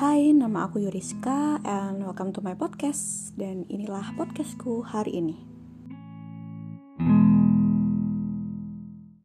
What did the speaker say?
Hai, nama aku Yuriska and welcome to my podcast. Dan inilah podcastku hari ini.